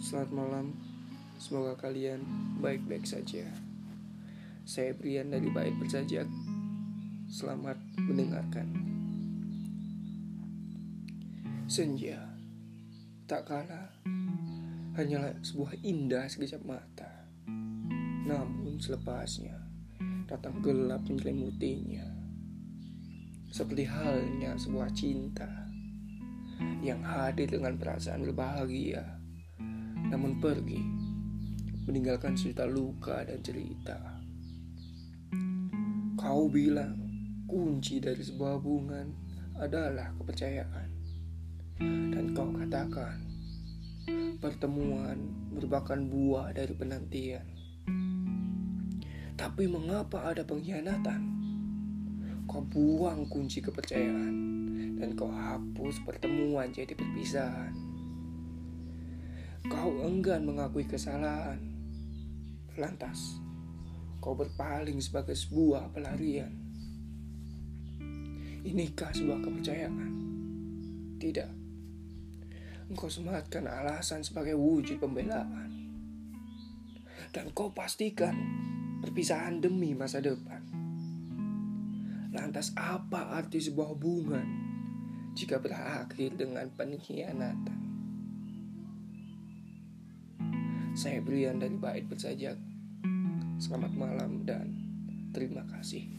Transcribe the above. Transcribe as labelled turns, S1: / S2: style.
S1: Selamat malam, semoga kalian baik-baik saja. Saya Brian dari Baik Bersajak. Selamat mendengarkan. Senja, tak kalah, hanyalah sebuah indah sekejap mata. Namun selepasnya, datang gelap menyelimutinya. Seperti halnya sebuah cinta yang hadir dengan perasaan berbahagia, namun pergi meninggalkan cerita luka dan cerita. Kau bilang kunci dari sebuah hubungan adalah kepercayaan, dan kau katakan pertemuan merupakan buah dari penantian. Tapi mengapa ada pengkhianatan? Kau buang kunci kepercayaan dan kau hapus pertemuan jadi perpisahan. Kau enggan mengakui kesalahan. Lantas, kau berpaling sebagai sebuah pelarian. Inikah sebuah kepercayaan? Tidak. Engkau sematkan alasan sebagai wujud pembelaan. Dan kau pastikan perpisahan demi masa depan. Lantas apa arti sebuah hubungan jika berakhir dengan pengkhianatan? Saya Brian dari Bait Bersajak. Selamat malam dan terima kasih.